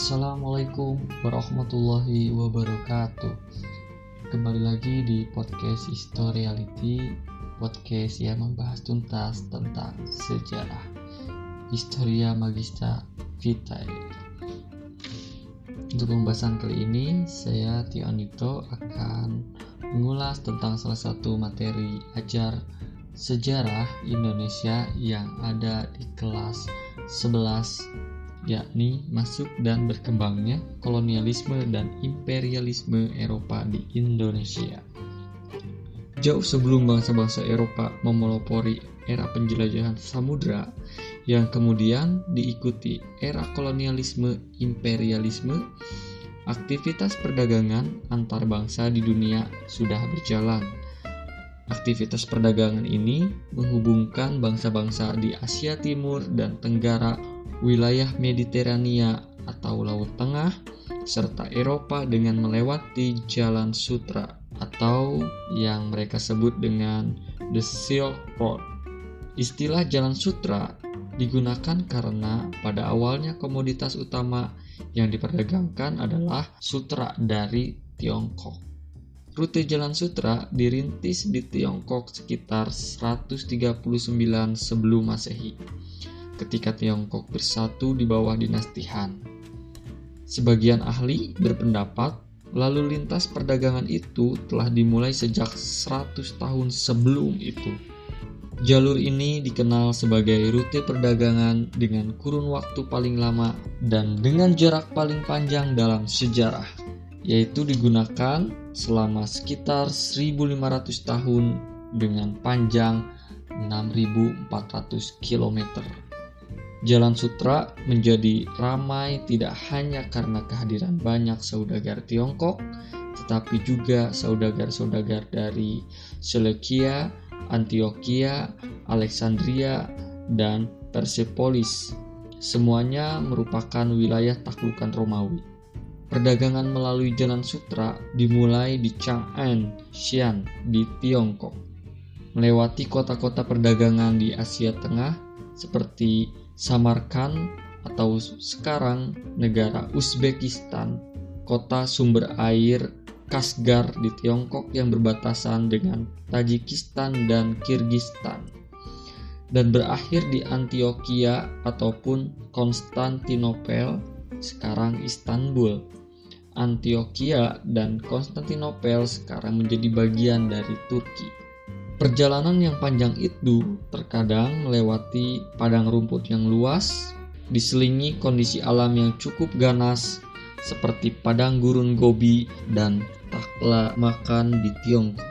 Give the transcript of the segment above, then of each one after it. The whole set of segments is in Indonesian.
Assalamualaikum warahmatullahi wabarakatuh. Kembali lagi di podcast Historiality Podcast yang membahas tuntas tentang sejarah Historia Magista Vitae. Untuk pembahasan kali ini Saya Tio Anito akan mengulas tentang salah satu materi ajar sejarah Indonesia yang ada di kelas 11 yakni masuk dan berkembangnya kolonialisme dan imperialisme Eropa di Indonesia. Jauh sebelum bangsa-bangsa Eropa memelopori era penjelajahan samudra yang kemudian diikuti era kolonialisme imperialisme, aktivitas perdagangan antar bangsa di dunia sudah berjalan. Aktivitas perdagangan ini menghubungkan bangsa-bangsa di Asia Timur dan Tenggara wilayah Mediterania atau Laut Tengah, serta Eropa dengan melewati Jalan Sutra atau yang mereka sebut dengan The Silk Road. Istilah Jalan Sutra digunakan karena pada awalnya komoditas utama yang diperdagangkan adalah sutra dari Tiongkok. Rute Jalan Sutra dirintis di Tiongkok sekitar 139 sebelum Masehi ketika Tiongkok bersatu di bawah dinasti Han. Sebagian ahli berpendapat lalu lintas perdagangan itu telah dimulai sejak 100 tahun sebelum itu. Jalur ini dikenal sebagai rute perdagangan dengan kurun waktu paling lama dan dengan jarak paling panjang dalam sejarah, yaitu digunakan selama sekitar 1500 tahun dengan panjang 6400 km. Jalan Sutra menjadi ramai tidak hanya karena kehadiran banyak saudagar Tiongkok, tetapi juga saudagar-saudagar dari Seleukia, Antioquia, Alexandria, dan Persepolis. Semuanya merupakan wilayah taklukan Romawi. Perdagangan melalui Jalan Sutra dimulai di Chang'an, Xi'an, di Tiongkok. Melewati kota-kota perdagangan di Asia Tengah seperti Samarkand atau sekarang negara Uzbekistan, kota sumber air Kasgar di Tiongkok yang berbatasan dengan Tajikistan dan Kirgistan dan berakhir di Antioquia ataupun Konstantinopel, sekarang Istanbul. Antioquia dan Konstantinopel sekarang menjadi bagian dari Turki. Perjalanan yang panjang itu terkadang melewati padang rumput yang luas, diselingi kondisi alam yang cukup ganas seperti padang gurun Gobi dan takla makan di Tiongkok.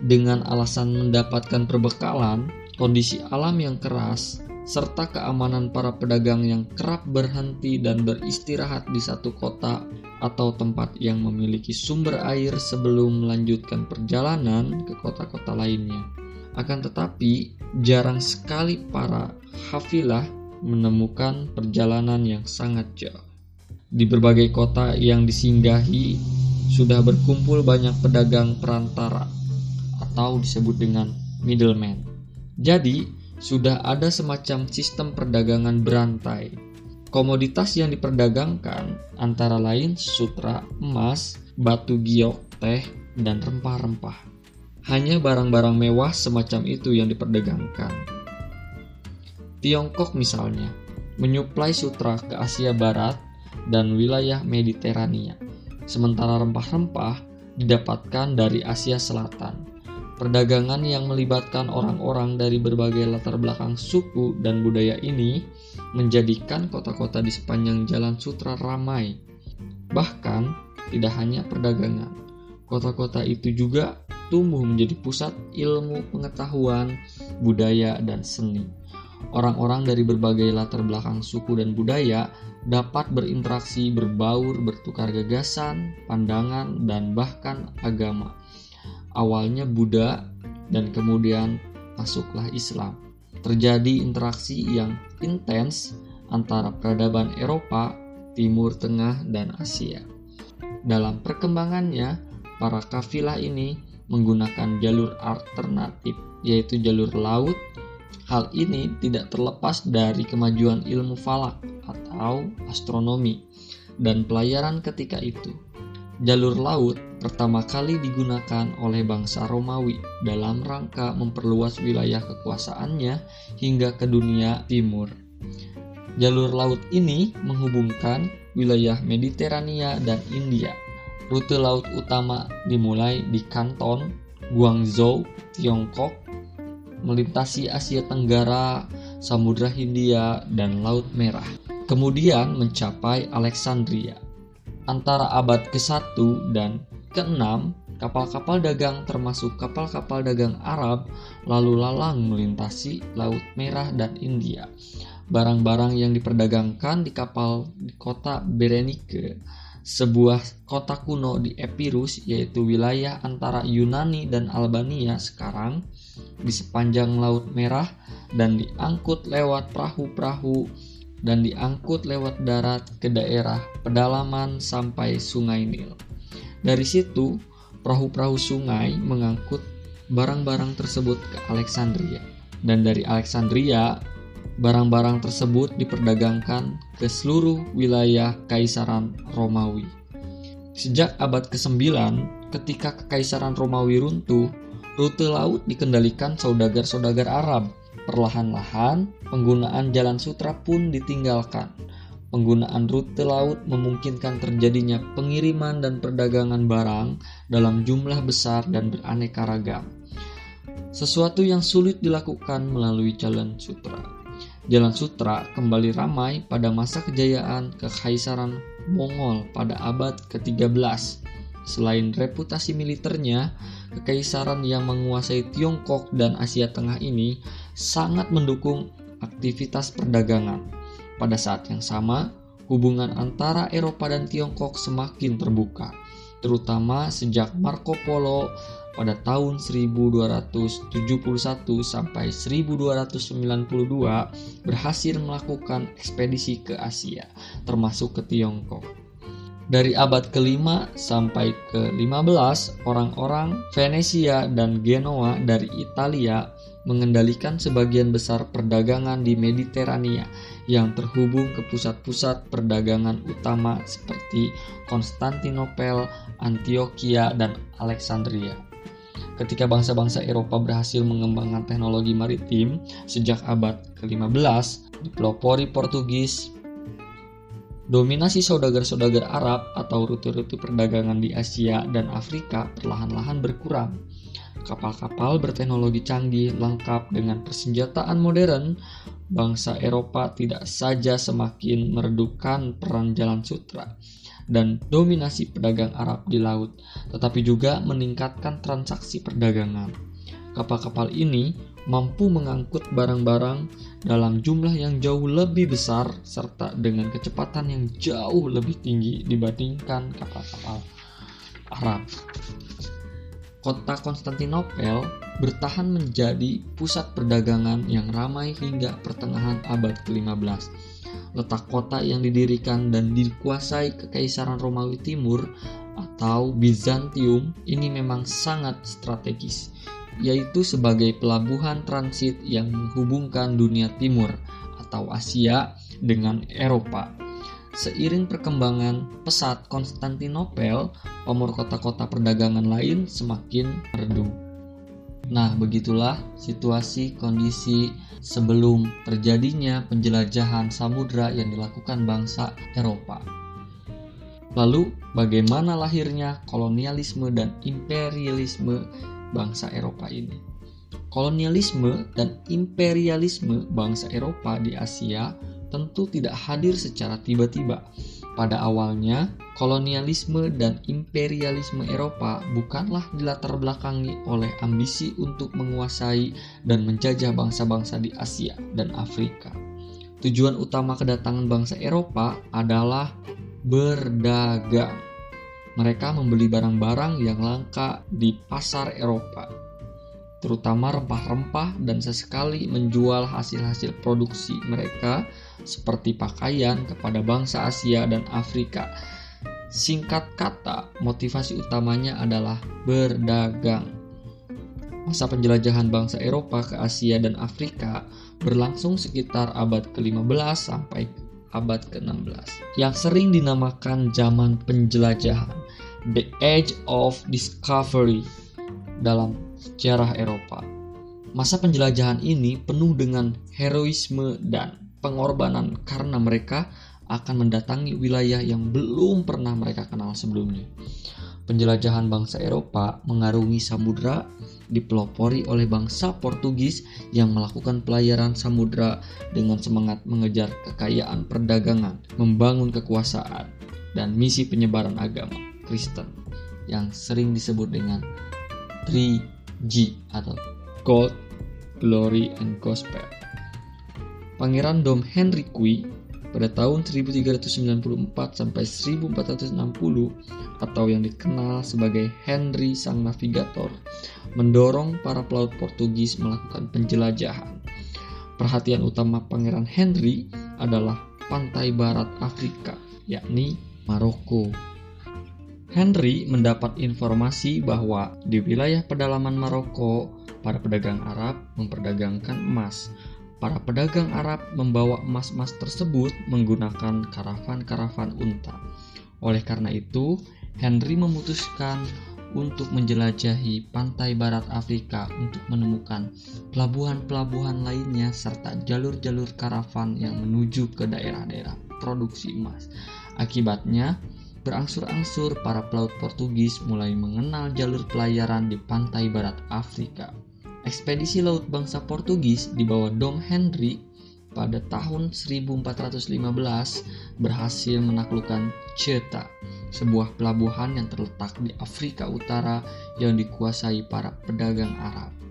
Dengan alasan mendapatkan perbekalan, kondisi alam yang keras, serta keamanan para pedagang yang kerap berhenti dan beristirahat di satu kota atau tempat yang memiliki sumber air sebelum melanjutkan perjalanan ke kota-kota lainnya. Akan tetapi, jarang sekali para hafilah menemukan perjalanan yang sangat jauh. Di berbagai kota yang disinggahi, sudah berkumpul banyak pedagang perantara atau disebut dengan middleman. Jadi, sudah ada semacam sistem perdagangan berantai Komoditas yang diperdagangkan antara lain sutra, emas, batu giok, teh, dan rempah-rempah. Hanya barang-barang mewah semacam itu yang diperdagangkan. Tiongkok misalnya, menyuplai sutra ke Asia Barat dan wilayah Mediterania, sementara rempah-rempah didapatkan dari Asia Selatan. Perdagangan yang melibatkan orang-orang dari berbagai latar belakang suku dan budaya ini menjadikan kota-kota di sepanjang Jalan Sutra ramai. Bahkan, tidak hanya perdagangan, kota-kota itu juga tumbuh menjadi pusat ilmu pengetahuan, budaya, dan seni. Orang-orang dari berbagai latar belakang suku dan budaya dapat berinteraksi, berbaur, bertukar gagasan, pandangan, dan bahkan agama. Awalnya Buddha dan kemudian masuklah Islam terjadi interaksi yang intens antara peradaban Eropa, Timur Tengah, dan Asia. Dalam perkembangannya, para kafilah ini menggunakan jalur alternatif, yaitu jalur laut. Hal ini tidak terlepas dari kemajuan ilmu falak atau astronomi dan pelayaran ketika itu. Jalur laut pertama kali digunakan oleh bangsa Romawi dalam rangka memperluas wilayah kekuasaannya hingga ke dunia timur. Jalur laut ini menghubungkan wilayah Mediterania dan India. Rute laut utama dimulai di Kanton, Guangzhou, Tiongkok, melintasi Asia Tenggara, Samudra Hindia, dan Laut Merah. Kemudian mencapai Alexandria. Antara abad ke-1 dan ke-6, kapal-kapal dagang termasuk kapal-kapal dagang Arab lalu lalang melintasi Laut Merah dan India barang-barang yang diperdagangkan di kapal di kota Berenike, sebuah kota kuno di Epirus yaitu wilayah antara Yunani dan Albania sekarang di sepanjang Laut Merah dan diangkut lewat perahu-perahu dan diangkut lewat darat ke daerah pedalaman sampai Sungai Nil. Dari situ, perahu-perahu sungai mengangkut barang-barang tersebut ke Alexandria. Dan dari Alexandria, barang-barang tersebut diperdagangkan ke seluruh wilayah Kaisaran Romawi. Sejak abad ke-9, ketika Kekaisaran Romawi runtuh, rute laut dikendalikan saudagar-saudagar Arab. Perlahan-lahan, penggunaan jalan sutra pun ditinggalkan. Penggunaan rute laut memungkinkan terjadinya pengiriman dan perdagangan barang dalam jumlah besar dan beraneka ragam. Sesuatu yang sulit dilakukan melalui jalan sutra. Jalan Sutra kembali ramai pada masa kejayaan Kekaisaran Mongol pada abad ke-13. Selain reputasi militernya, kekaisaran yang menguasai Tiongkok dan Asia Tengah ini sangat mendukung aktivitas perdagangan. Pada saat yang sama, hubungan antara Eropa dan Tiongkok semakin terbuka, terutama sejak Marco Polo pada tahun 1271 sampai 1292 berhasil melakukan ekspedisi ke Asia, termasuk ke Tiongkok. Dari abad ke-5 sampai ke-15, orang-orang Venesia dan Genoa dari Italia mengendalikan sebagian besar perdagangan di Mediterania yang terhubung ke pusat-pusat perdagangan utama seperti Konstantinopel, Antioquia, dan Alexandria ketika bangsa-bangsa Eropa berhasil mengembangkan teknologi maritim sejak abad ke-15 di pelopori Portugis, dominasi saudagar-saudagar Arab atau rute-rute perdagangan di Asia dan Afrika perlahan-lahan berkurang. Kapal-kapal berteknologi canggih lengkap dengan persenjataan modern, bangsa Eropa tidak saja semakin meredupkan peran jalan sutra, dan dominasi pedagang Arab di laut, tetapi juga meningkatkan transaksi perdagangan. Kapal-kapal ini mampu mengangkut barang-barang dalam jumlah yang jauh lebih besar serta dengan kecepatan yang jauh lebih tinggi dibandingkan kapal-kapal Arab. Kota Konstantinopel bertahan menjadi pusat perdagangan yang ramai hingga pertengahan abad ke-15 letak kota yang didirikan dan dikuasai Kekaisaran Romawi Timur atau Bizantium ini memang sangat strategis, yaitu sebagai pelabuhan transit yang menghubungkan dunia timur atau Asia dengan Eropa. Seiring perkembangan pesat Konstantinopel, pamor kota-kota perdagangan lain semakin redup. Nah, begitulah situasi kondisi sebelum terjadinya penjelajahan samudra yang dilakukan bangsa Eropa. Lalu, bagaimana lahirnya kolonialisme dan imperialisme bangsa Eropa ini? Kolonialisme dan imperialisme bangsa Eropa di Asia tentu tidak hadir secara tiba-tiba. Pada awalnya, kolonialisme dan imperialisme Eropa bukanlah dilatar belakangi oleh ambisi untuk menguasai dan menjajah bangsa-bangsa di Asia dan Afrika. Tujuan utama kedatangan bangsa Eropa adalah berdagang. Mereka membeli barang-barang yang langka di pasar Eropa, terutama rempah-rempah dan sesekali menjual hasil-hasil produksi mereka seperti pakaian kepada bangsa Asia dan Afrika Singkat kata, motivasi utamanya adalah berdagang. Masa penjelajahan bangsa Eropa ke Asia dan Afrika berlangsung sekitar abad ke-15 sampai abad ke-16 yang sering dinamakan zaman penjelajahan, the age of discovery dalam sejarah Eropa. Masa penjelajahan ini penuh dengan heroisme dan pengorbanan karena mereka akan mendatangi wilayah yang belum pernah mereka kenal sebelumnya. Penjelajahan bangsa Eropa mengarungi samudra dipelopori oleh bangsa Portugis yang melakukan pelayaran samudra dengan semangat mengejar kekayaan perdagangan, membangun kekuasaan, dan misi penyebaran agama Kristen yang sering disebut dengan 3G atau God, Glory, and Gospel. Pangeran Dom Henry Kui pada tahun 1394 sampai 1460 atau yang dikenal sebagai Henry Sang Navigator mendorong para pelaut Portugis melakukan penjelajahan. Perhatian utama Pangeran Henry adalah pantai barat Afrika, yakni Maroko. Henry mendapat informasi bahwa di wilayah pedalaman Maroko, para pedagang Arab memperdagangkan emas Para pedagang Arab membawa emas-emas tersebut menggunakan karavan-karavan unta. Oleh karena itu, Henry memutuskan untuk menjelajahi pantai barat Afrika untuk menemukan pelabuhan-pelabuhan lainnya serta jalur-jalur karavan yang menuju ke daerah-daerah produksi emas. Akibatnya, berangsur-angsur para pelaut Portugis mulai mengenal jalur pelayaran di pantai barat Afrika. Ekspedisi laut bangsa Portugis di bawah Dom Henry pada tahun 1415 berhasil menaklukkan Ceuta, sebuah pelabuhan yang terletak di Afrika Utara yang dikuasai para pedagang Arab.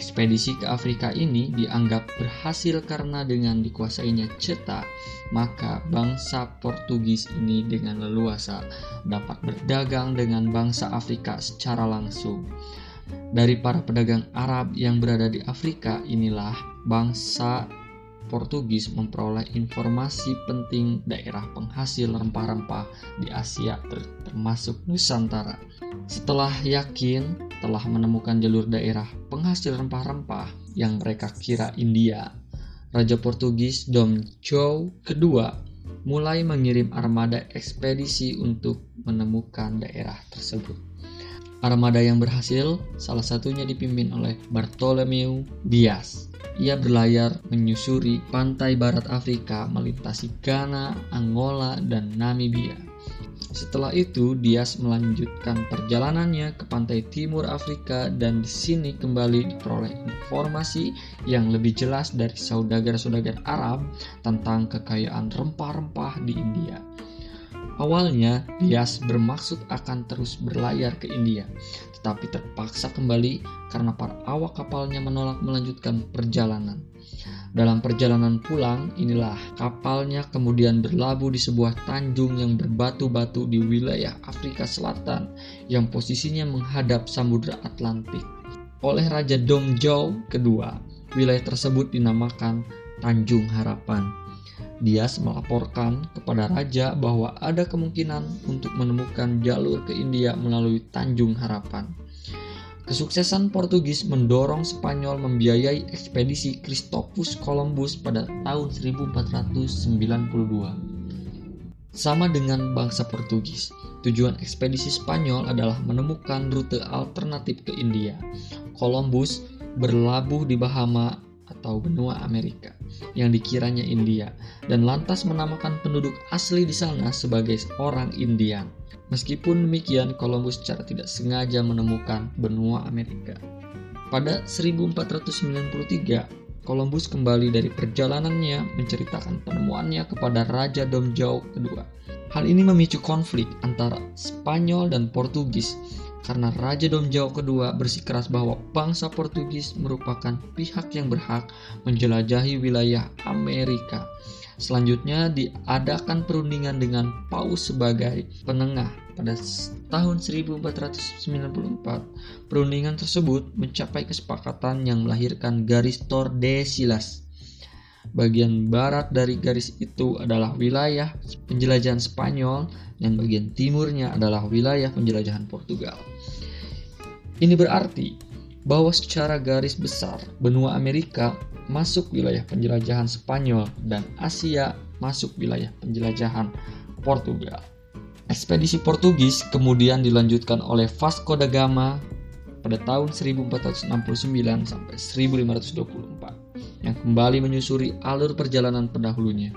Ekspedisi ke Afrika ini dianggap berhasil karena dengan dikuasainya Ceuta, maka bangsa Portugis ini dengan leluasa dapat berdagang dengan bangsa Afrika secara langsung. Dari para pedagang Arab yang berada di Afrika, inilah bangsa Portugis memperoleh informasi penting daerah penghasil rempah-rempah di Asia termasuk Nusantara. Setelah yakin telah menemukan jalur daerah penghasil rempah-rempah yang mereka kira India, Raja Portugis Dom João kedua mulai mengirim armada ekspedisi untuk menemukan daerah tersebut. Armada yang berhasil salah satunya dipimpin oleh Bartolomeu Dias. Ia berlayar menyusuri pantai barat Afrika melintasi Ghana, Angola, dan Namibia. Setelah itu, Dias melanjutkan perjalanannya ke pantai timur Afrika dan di sini kembali diperoleh informasi yang lebih jelas dari saudagar-saudagar Arab tentang kekayaan rempah-rempah di India. Awalnya, Dias bermaksud akan terus berlayar ke India, tetapi terpaksa kembali karena para awak kapalnya menolak melanjutkan perjalanan. Dalam perjalanan pulang, inilah kapalnya kemudian berlabuh di sebuah tanjung yang berbatu-batu di wilayah Afrika Selatan yang posisinya menghadap Samudra Atlantik. Oleh Raja Dom Joe kedua, wilayah tersebut dinamakan Tanjung Harapan. Dias melaporkan kepada raja bahwa ada kemungkinan untuk menemukan jalur ke India melalui Tanjung Harapan. Kesuksesan Portugis mendorong Spanyol membiayai ekspedisi Christopus Columbus pada tahun 1492. Sama dengan bangsa Portugis, tujuan ekspedisi Spanyol adalah menemukan rute alternatif ke India. Columbus berlabuh di Bahama atau benua Amerika yang dikiranya India dan lantas menamakan penduduk asli di sana sebagai orang Indian. Meskipun demikian, Columbus secara tidak sengaja menemukan benua Amerika. Pada 1493, Columbus kembali dari perjalanannya menceritakan penemuannya kepada Raja Dom João II. Hal ini memicu konflik antara Spanyol dan Portugis karena Raja Dom João kedua bersikeras bahwa bangsa Portugis merupakan pihak yang berhak menjelajahi wilayah Amerika. Selanjutnya diadakan perundingan dengan Paus sebagai penengah pada tahun 1494. Perundingan tersebut mencapai kesepakatan yang melahirkan garis Tordesillas Bagian barat dari garis itu adalah wilayah penjelajahan Spanyol dan bagian timurnya adalah wilayah penjelajahan Portugal. Ini berarti bahwa secara garis besar benua Amerika masuk wilayah penjelajahan Spanyol dan Asia masuk wilayah penjelajahan Portugal. Ekspedisi Portugis kemudian dilanjutkan oleh Vasco da Gama pada tahun 1469 sampai 1524 yang kembali menyusuri alur perjalanan pendahulunya.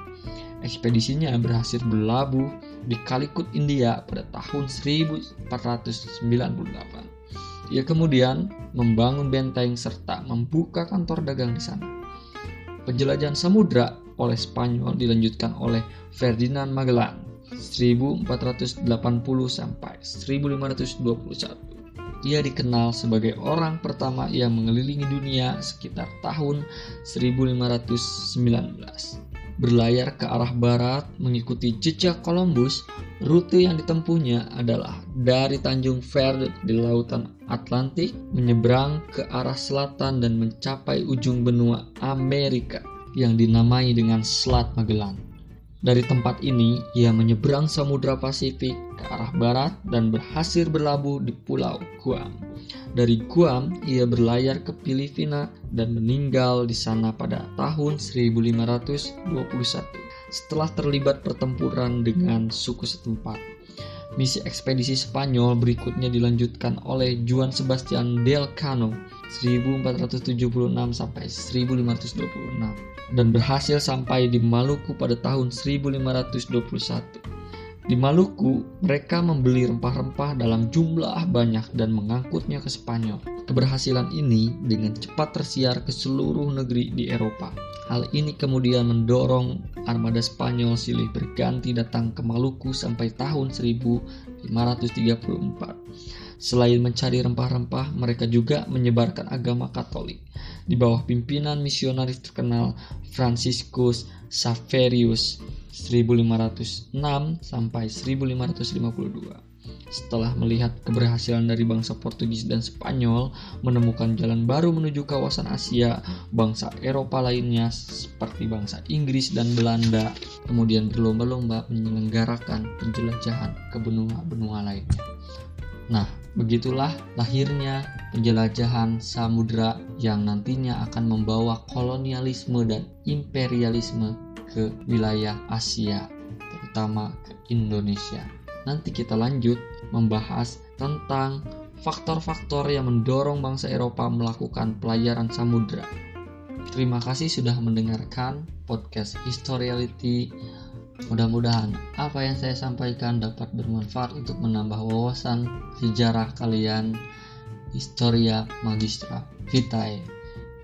Ekspedisinya berhasil berlabuh di Kalikut, India pada tahun 1498. Ia kemudian membangun benteng serta membuka kantor dagang di sana. Penjelajahan samudra oleh Spanyol dilanjutkan oleh Ferdinand Magellan 1480 sampai 1521. Ia dikenal sebagai orang pertama yang mengelilingi dunia sekitar tahun 1519. Berlayar ke arah barat mengikuti jejak Columbus, rute yang ditempuhnya adalah dari Tanjung Verde di lautan Atlantik menyeberang ke arah selatan dan mencapai ujung benua Amerika yang dinamai dengan Selat Magellan. Dari tempat ini, ia menyeberang Samudra Pasifik ke arah barat dan berhasil berlabuh di Pulau Guam. Dari Guam, ia berlayar ke Filipina dan meninggal di sana pada tahun 1521 setelah terlibat pertempuran dengan suku setempat. Misi ekspedisi Spanyol berikutnya dilanjutkan oleh Juan Sebastian del Cano 1476 sampai 1526 dan berhasil sampai di Maluku pada tahun 1521. Di Maluku, mereka membeli rempah-rempah dalam jumlah banyak dan mengangkutnya ke Spanyol. Keberhasilan ini dengan cepat tersiar ke seluruh negeri di Eropa. Hal ini kemudian mendorong armada Spanyol silih berganti datang ke Maluku sampai tahun 1534. Selain mencari rempah-rempah, mereka juga menyebarkan agama Katolik di bawah pimpinan misionaris terkenal Franciscus Saverius 1506 sampai 1552. Setelah melihat keberhasilan dari bangsa Portugis dan Spanyol menemukan jalan baru menuju kawasan Asia, bangsa Eropa lainnya seperti bangsa Inggris dan Belanda kemudian berlomba-lomba menyelenggarakan penjelajahan ke benua-benua lainnya. Nah, begitulah lahirnya penjelajahan samudra yang nantinya akan membawa kolonialisme dan imperialisme ke wilayah Asia, terutama ke Indonesia. Nanti kita lanjut membahas tentang faktor-faktor yang mendorong bangsa Eropa melakukan pelayaran samudra. Terima kasih sudah mendengarkan podcast Historiality. Mudah-mudahan apa yang saya sampaikan dapat bermanfaat untuk menambah wawasan sejarah kalian. Historia Magistra Vitae.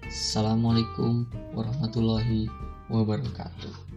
Assalamualaikum warahmatullahi wabarakatuh.